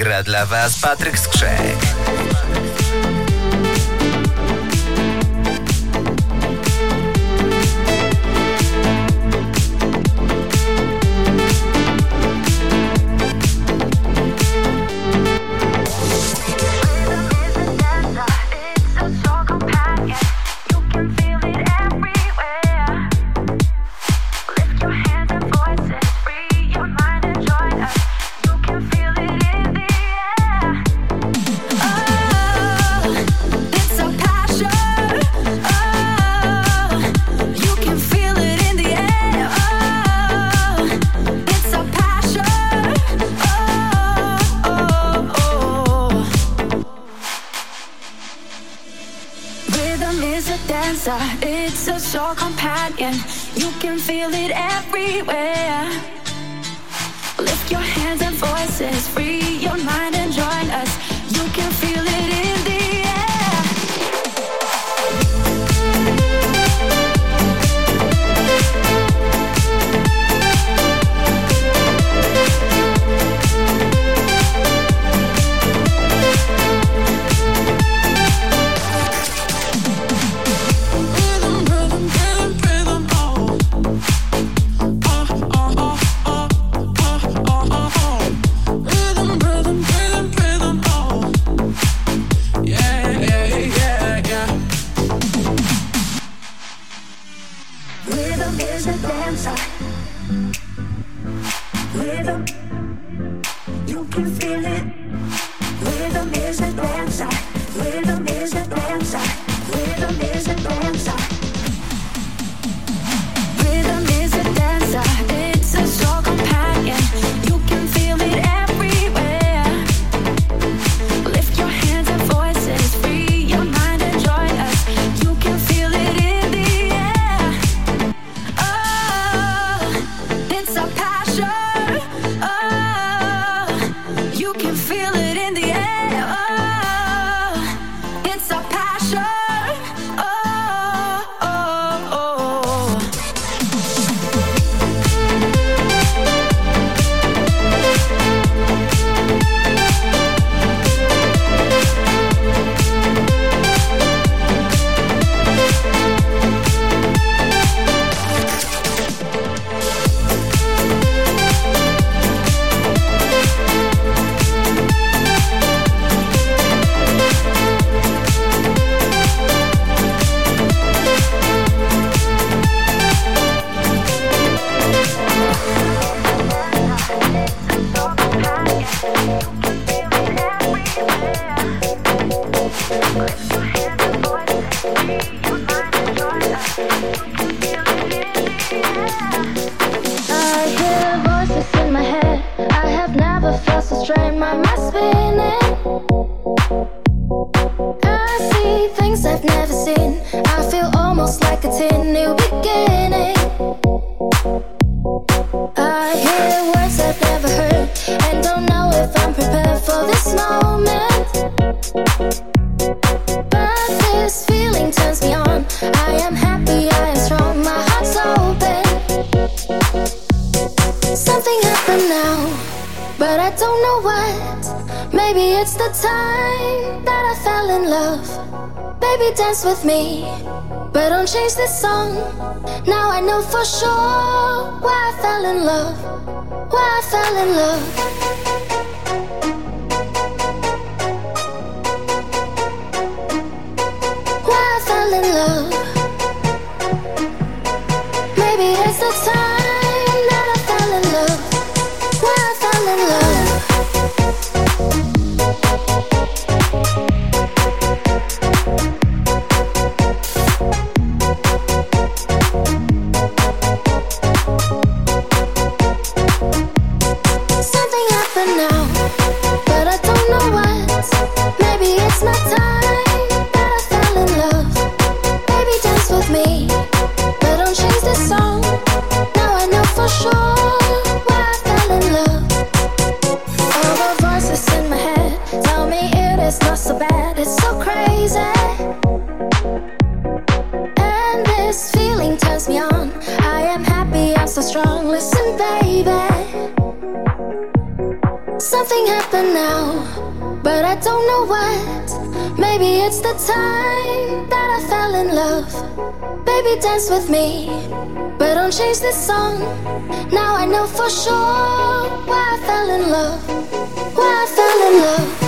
Gra dla Was Patryk Skrzek. With me. But don't change this song. Now I know for sure why I fell in love. Why I fell in love. Something happened now Baby, dance with me, but don't change this song. Now I know for sure why I fell in love. Why I fell in love.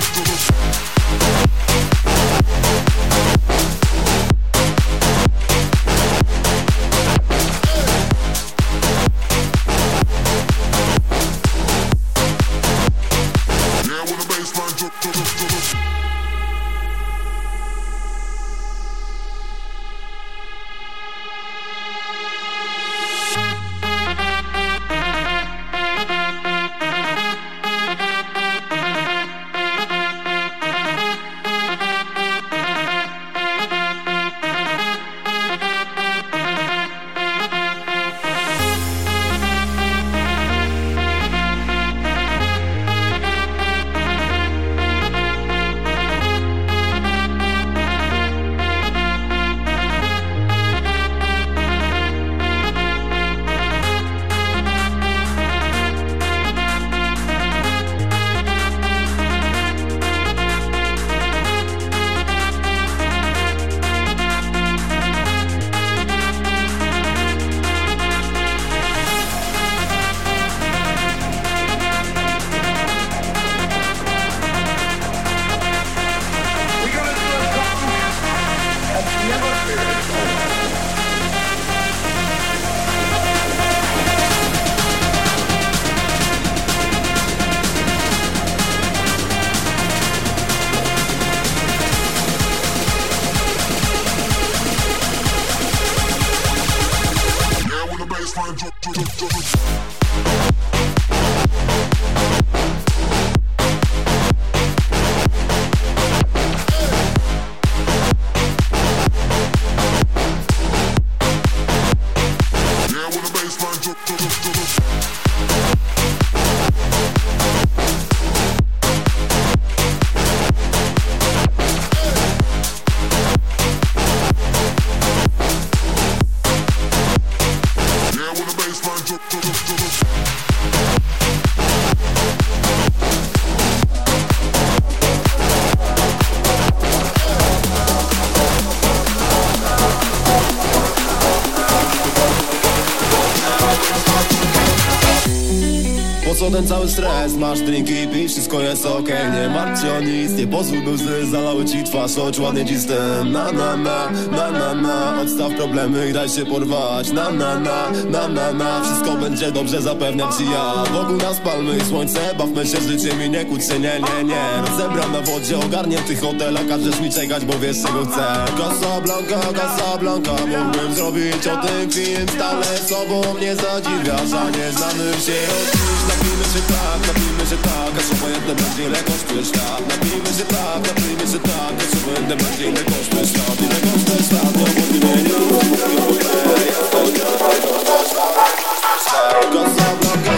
Thank you. baseline. Cały stres? Masz drinki, pij, wszystko jest okej. Okay. Nie martw się o nic, nie pozwól by łzy Zalały ci twarz, ocz ładnie tym Na na na, na na na. Odstaw problemy i daj się porwać. Na na na, na na na. Wszystko będzie dobrze, zapewniam ci ja. Wokół nas palmy i słońce Bawmy się życiem i nie kłóć się, nie, nie, nie. Rozebrał na wodzie, ogarnięty hotel A każesz mi czekać, bo wiesz czego chcę. Casablanca, Casablanca. Mógłbym zrobić o tym film. Stale sobą mnie zadziwiasz A nie znamy się się tak, napijmy się tak A co jedne będzie ile kosztuje świat Napijmy tak, napijmy się tak A co jedne będzie ile kosztuje świat Ile kosztuje świat, nie obchodzi mnie Casablanca, Casablanca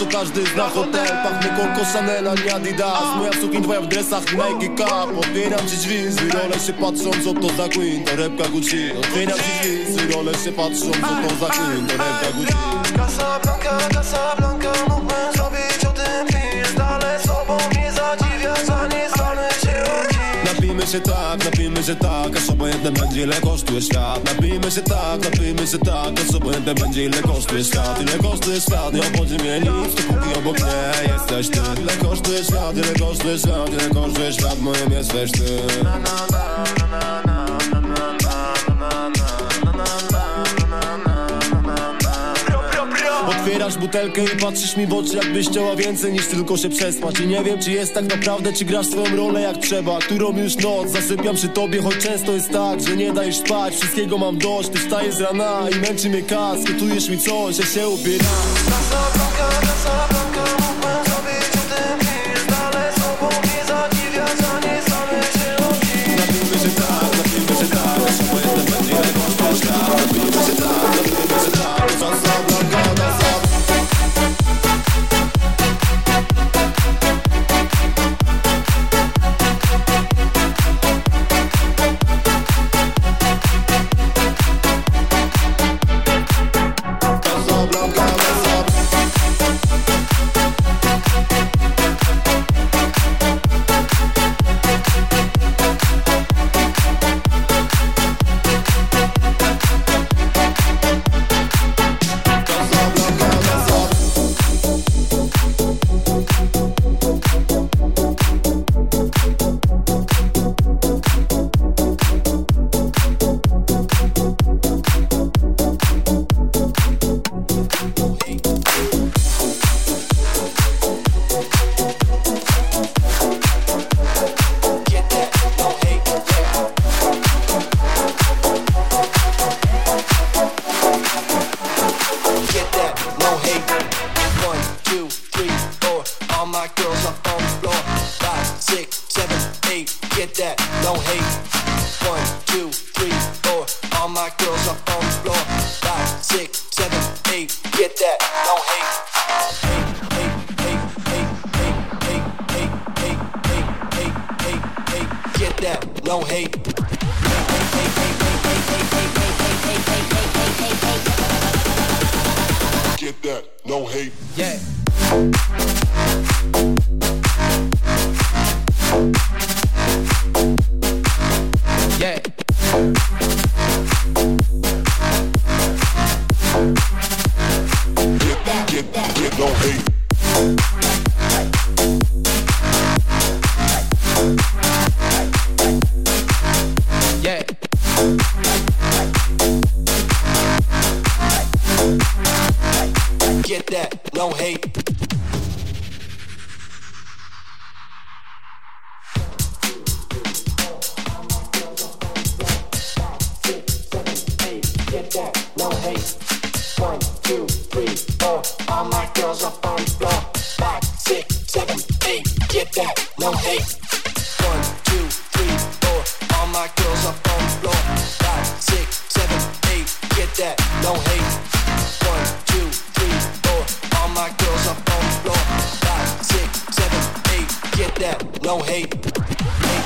co każdy zna hotel Pachnie Coco, Chanel, a nie Adidas. Moja sukni twoja w dresach Nike Cup. Otwieram ci drzwi, zwyrole się patrzą Co to za Queen, to repka Gucci. Otwieram ci drzwi, zwyrole się patrzą Co to za Queen, to repka Gucci. Casablanca, Casablanca Mógłbym zrobić się tak, napijmy się tak Aż obojętne będzie ile kosztuje świat. Napijmy się tak, napijmy się tak Aż obojętne będzie ile kosztuje świat. Ile kosztuje świat, nie obchodzi mnie nic obok mnie jesteś ty. Ile kosztuje świat, ile kosztuje świat Ile kosztuje świat, moim jesteś ty. Na, na, na, na, Otwierasz butelkę i patrzysz mi w oczy Jakbyś chciała więcej niż tylko się przespać. I nie wiem czy jest tak naprawdę Czy grasz swoją rolę jak trzeba. Którą już noc zasypiam przy tobie Choć często jest tak, że nie dajesz spać. Wszystkiego mam dość, ty wstajesz z rana I męczy mnie kas, gotujesz mi coś Ja się ubieram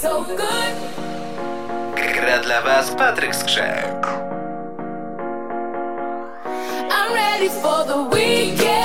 so good. Gra dla Was Patryk Skrzek. I'm ready for the weekend.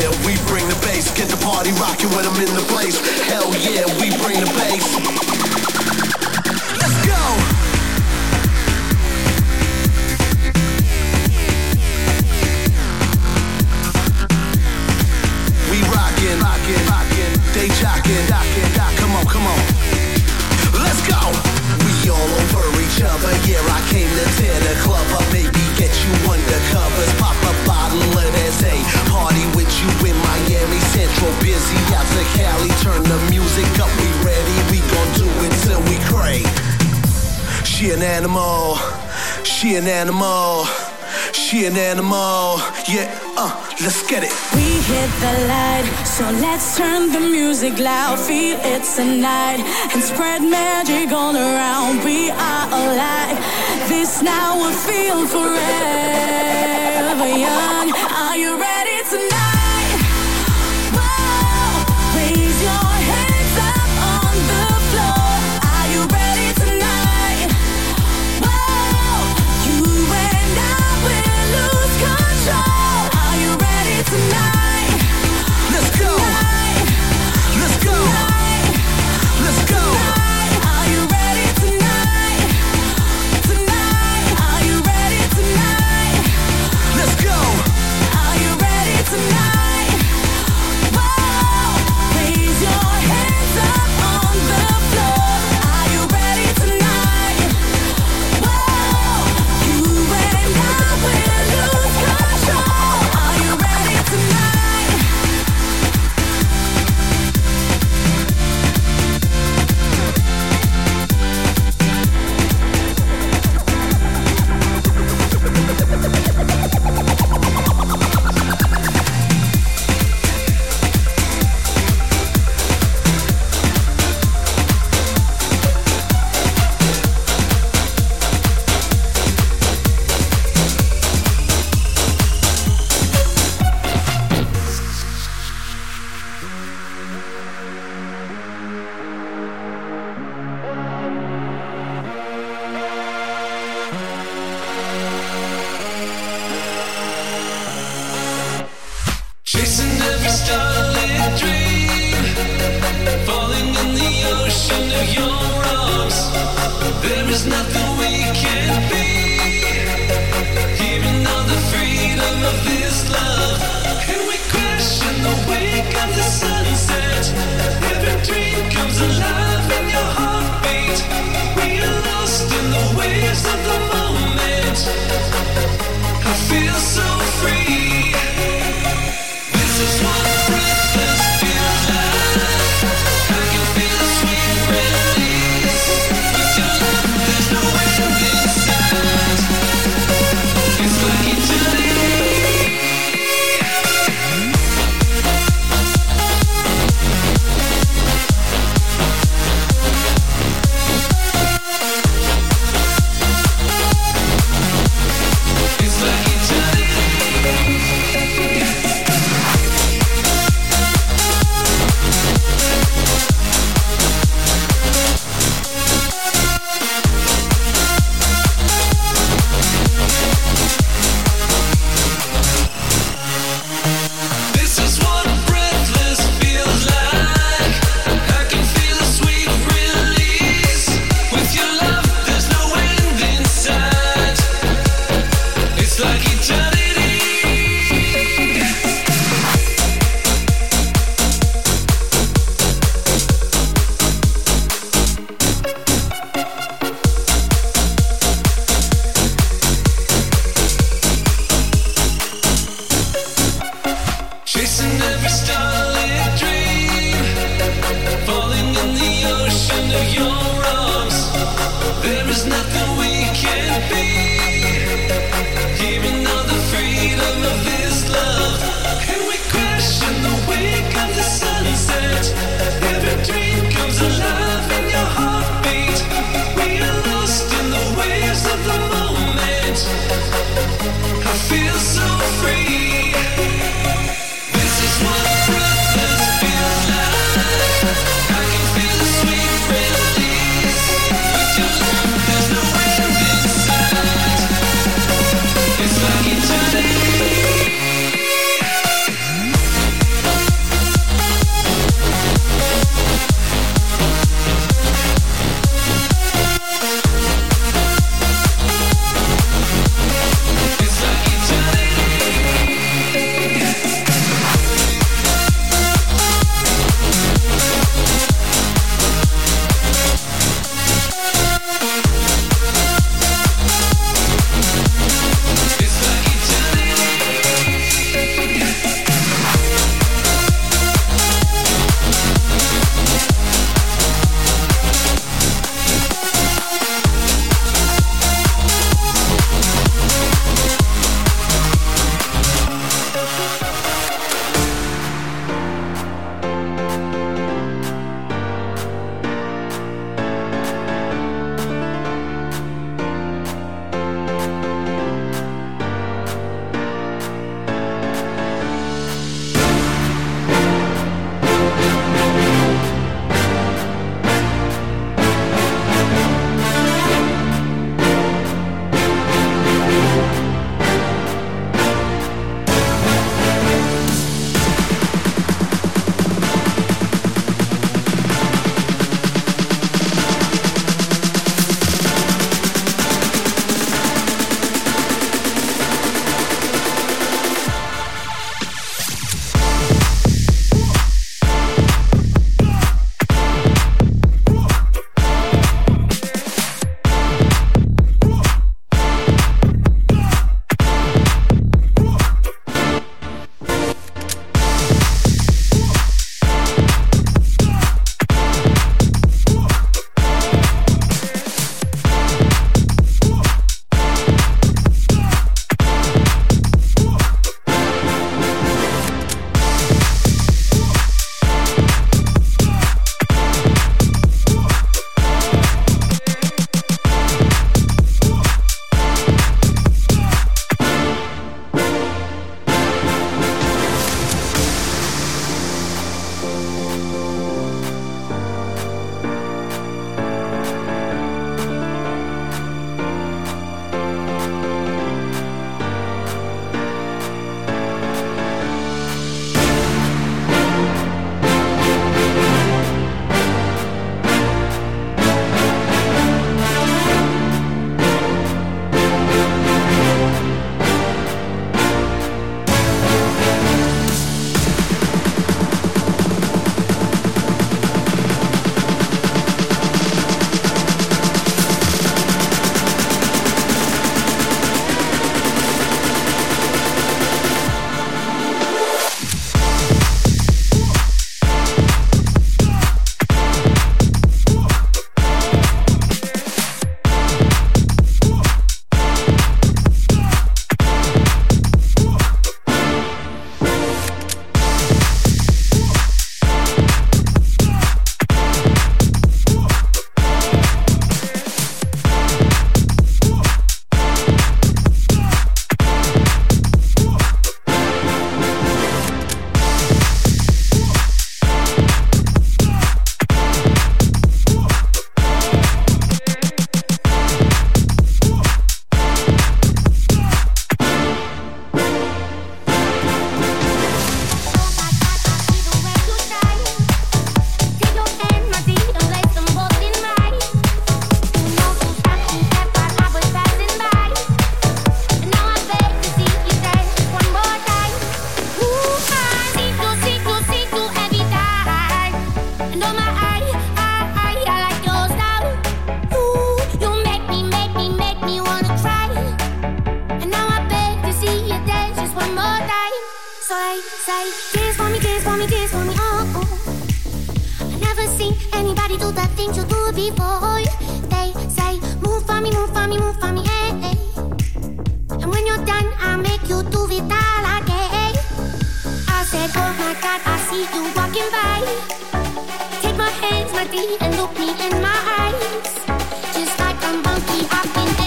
yeah, we bring the bass. Get the party rocking when I'm in the place. Hell yeah, we bring the bass. Let's go. We rockin', rockin', rockin', they jockin', jockin', jockin'. Come on, come on. Let's go. We all over each other. Yeah, I came to tear the club up. Maybe get you undercovers. Pop a bottle of that say party with you in Miami Central. Busy out to Cali, turn the music up. We ready? We gon' do it till we crave. She an animal. She an animal. She an animal. Yeah, uh, let's get it. We hit the light, so let's turn the music loud. Feel it tonight and spread magic all around. We are alive. This now will feel forever young. to Vital again. I said, Oh my God, I see you walking by. Take my hands, my dear, and look me in my eyes. Just like I'm monkey, I've been.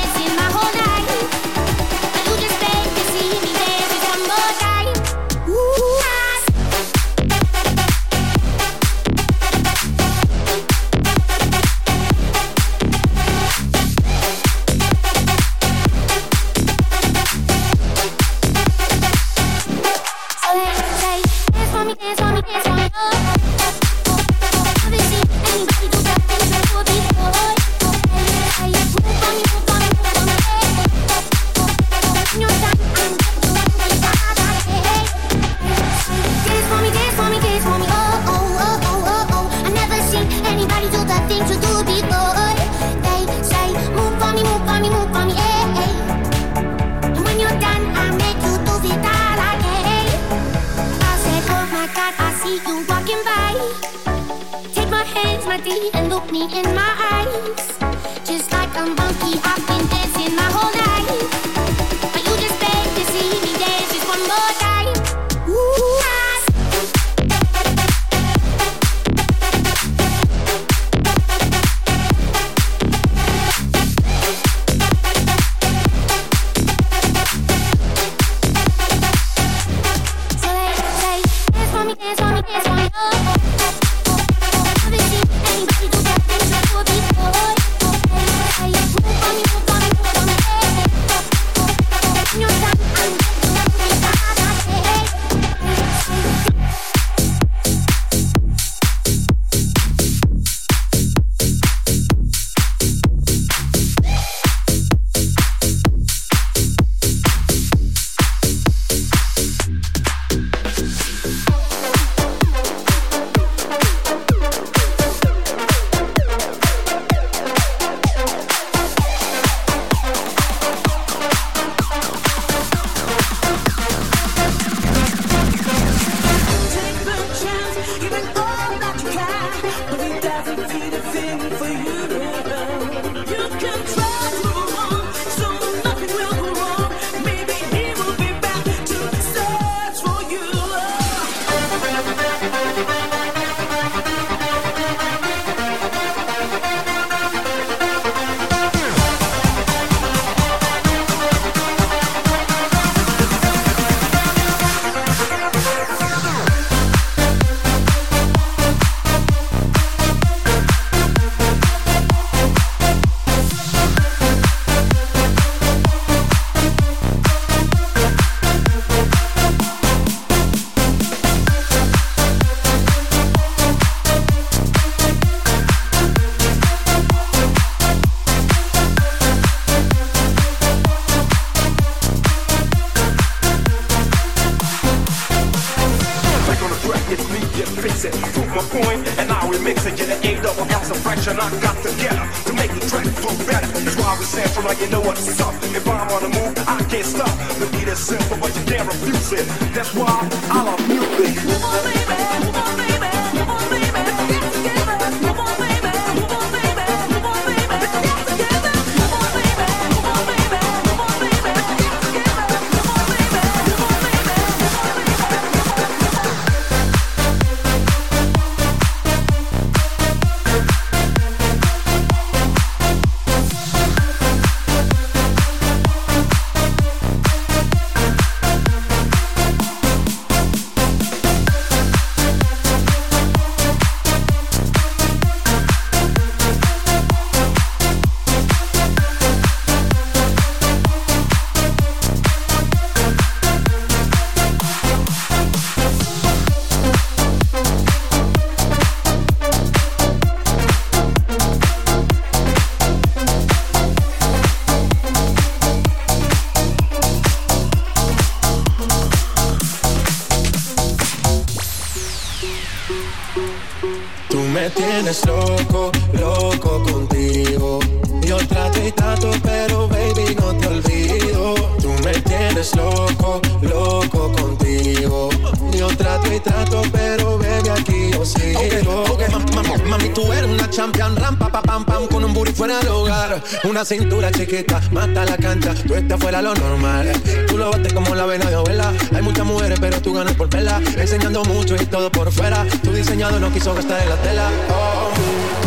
cintura chiquita, mata la cancha, tú estás fuera lo normal. Tú lo bates como la vena de abuela. Hay muchas mujeres, pero tú ganas por vela. Enseñando mucho y todo por fuera. Tu diseñado no quiso gastar en la tela. Oh, oh.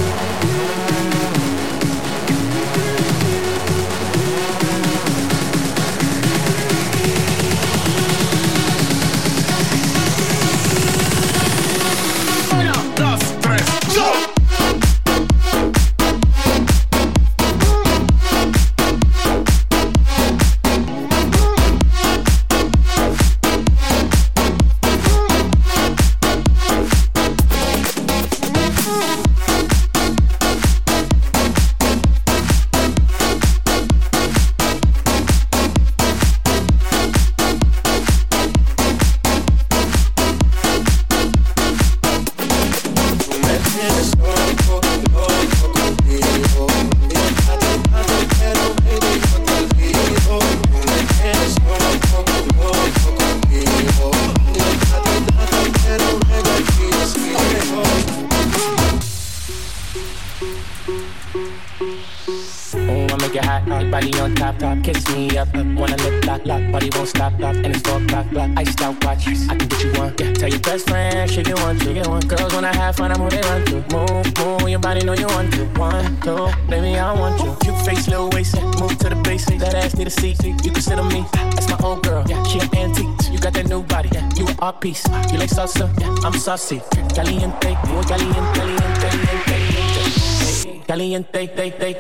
sassy. Caliente, muy caliente, caliente, caliente. Caliente, caliente, caliente.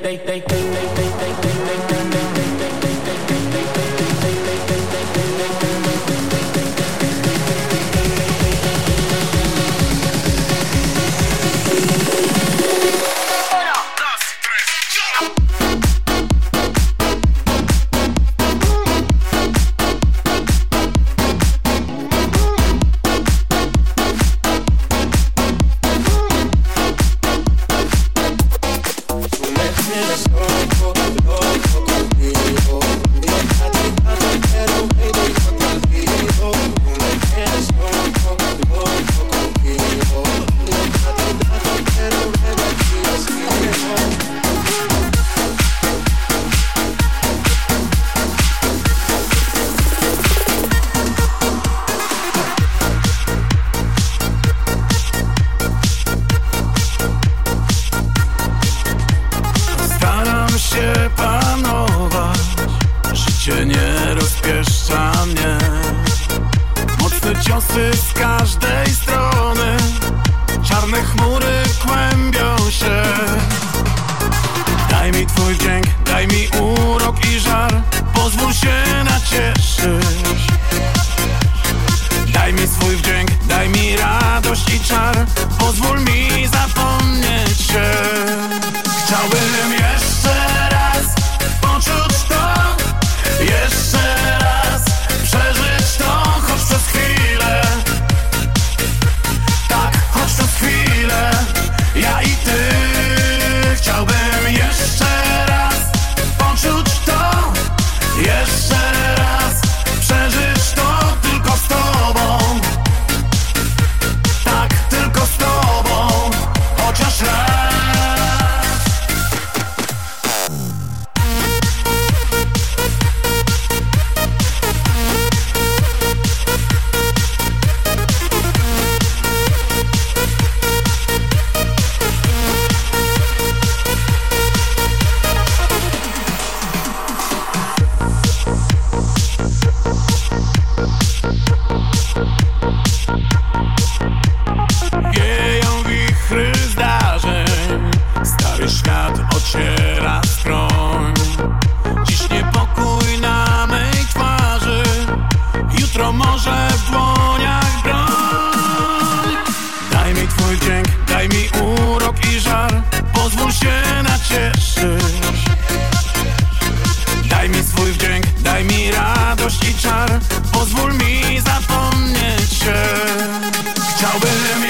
mi swój wdzięk, daj mi radość i czar. Pozwól mi zapomnieć się. Chciałbym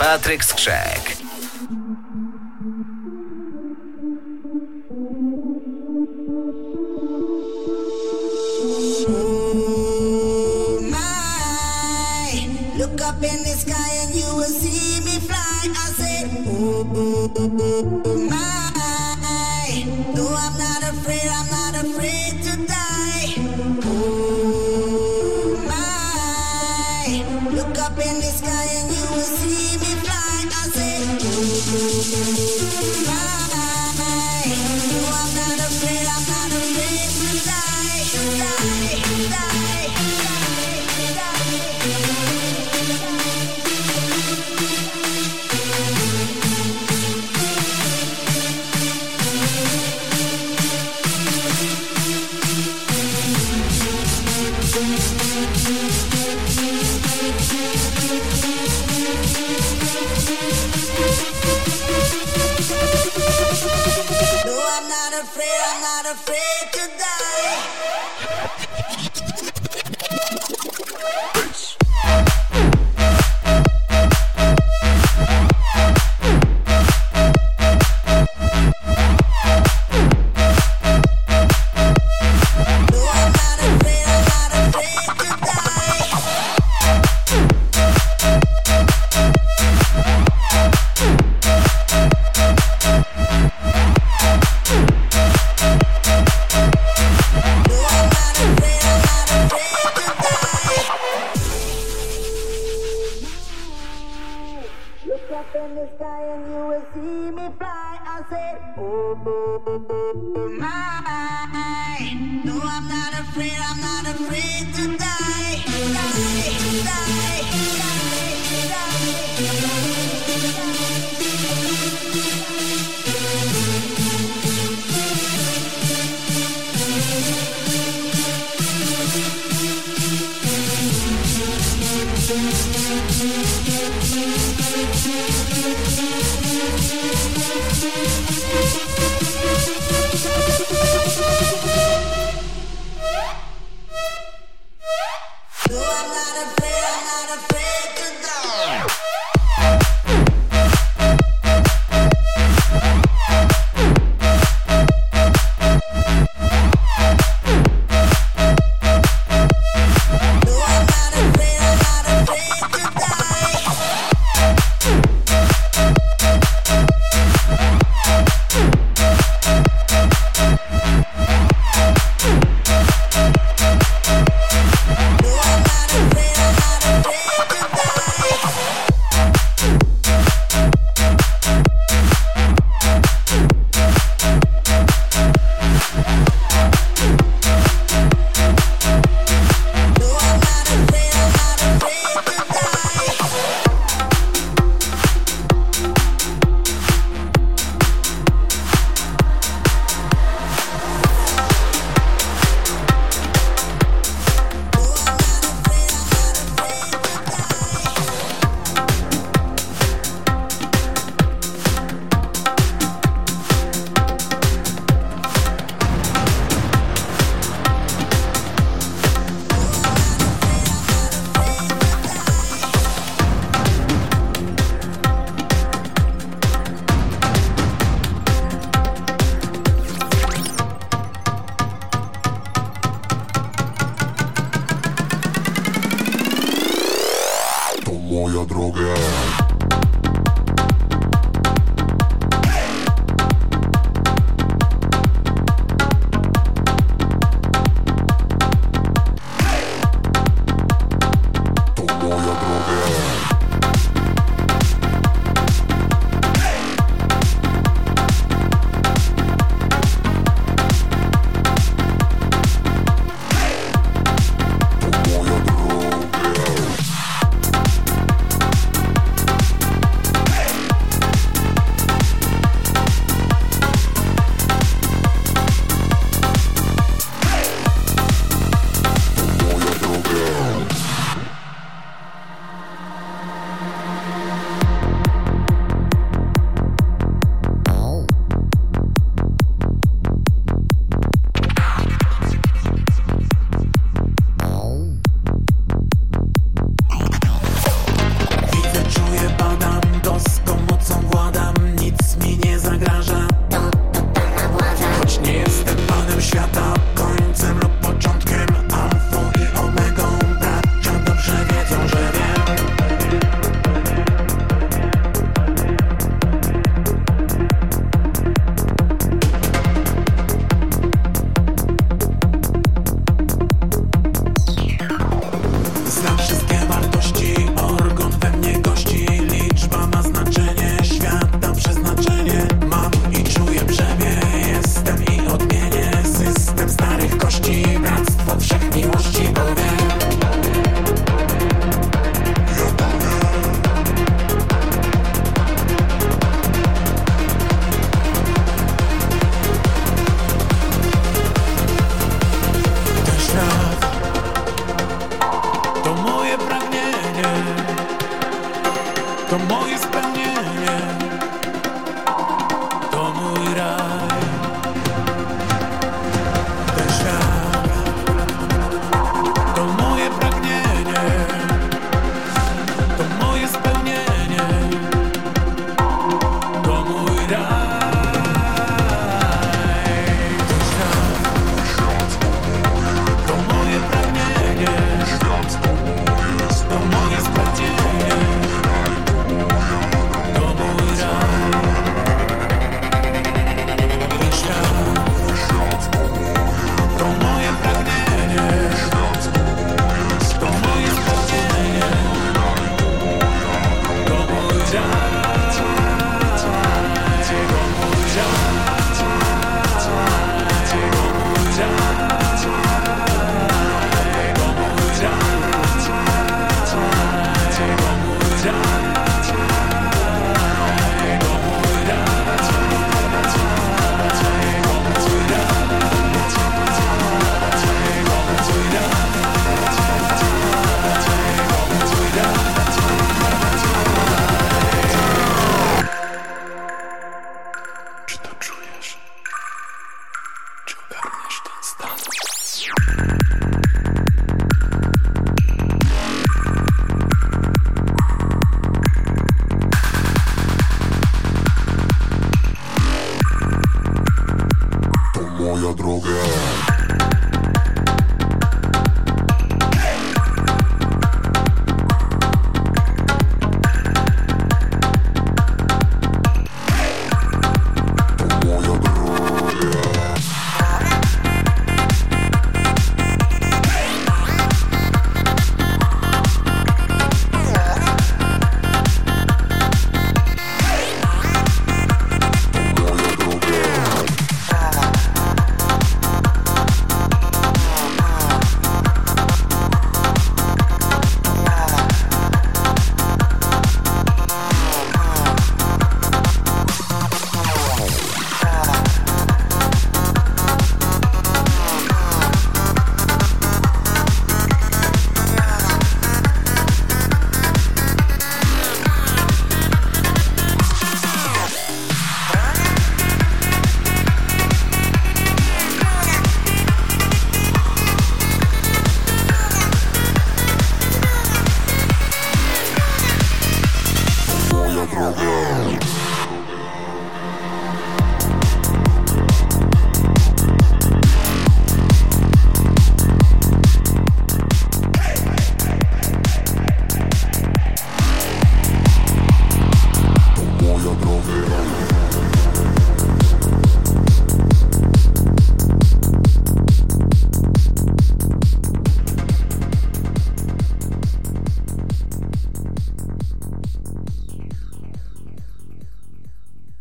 Patryk Skrzek. up in the sky and you will see me fly. I said, oh, oh, oh, oh, my. No, I'm not afraid, I'm not afraid to die. Die, die, die, die, die.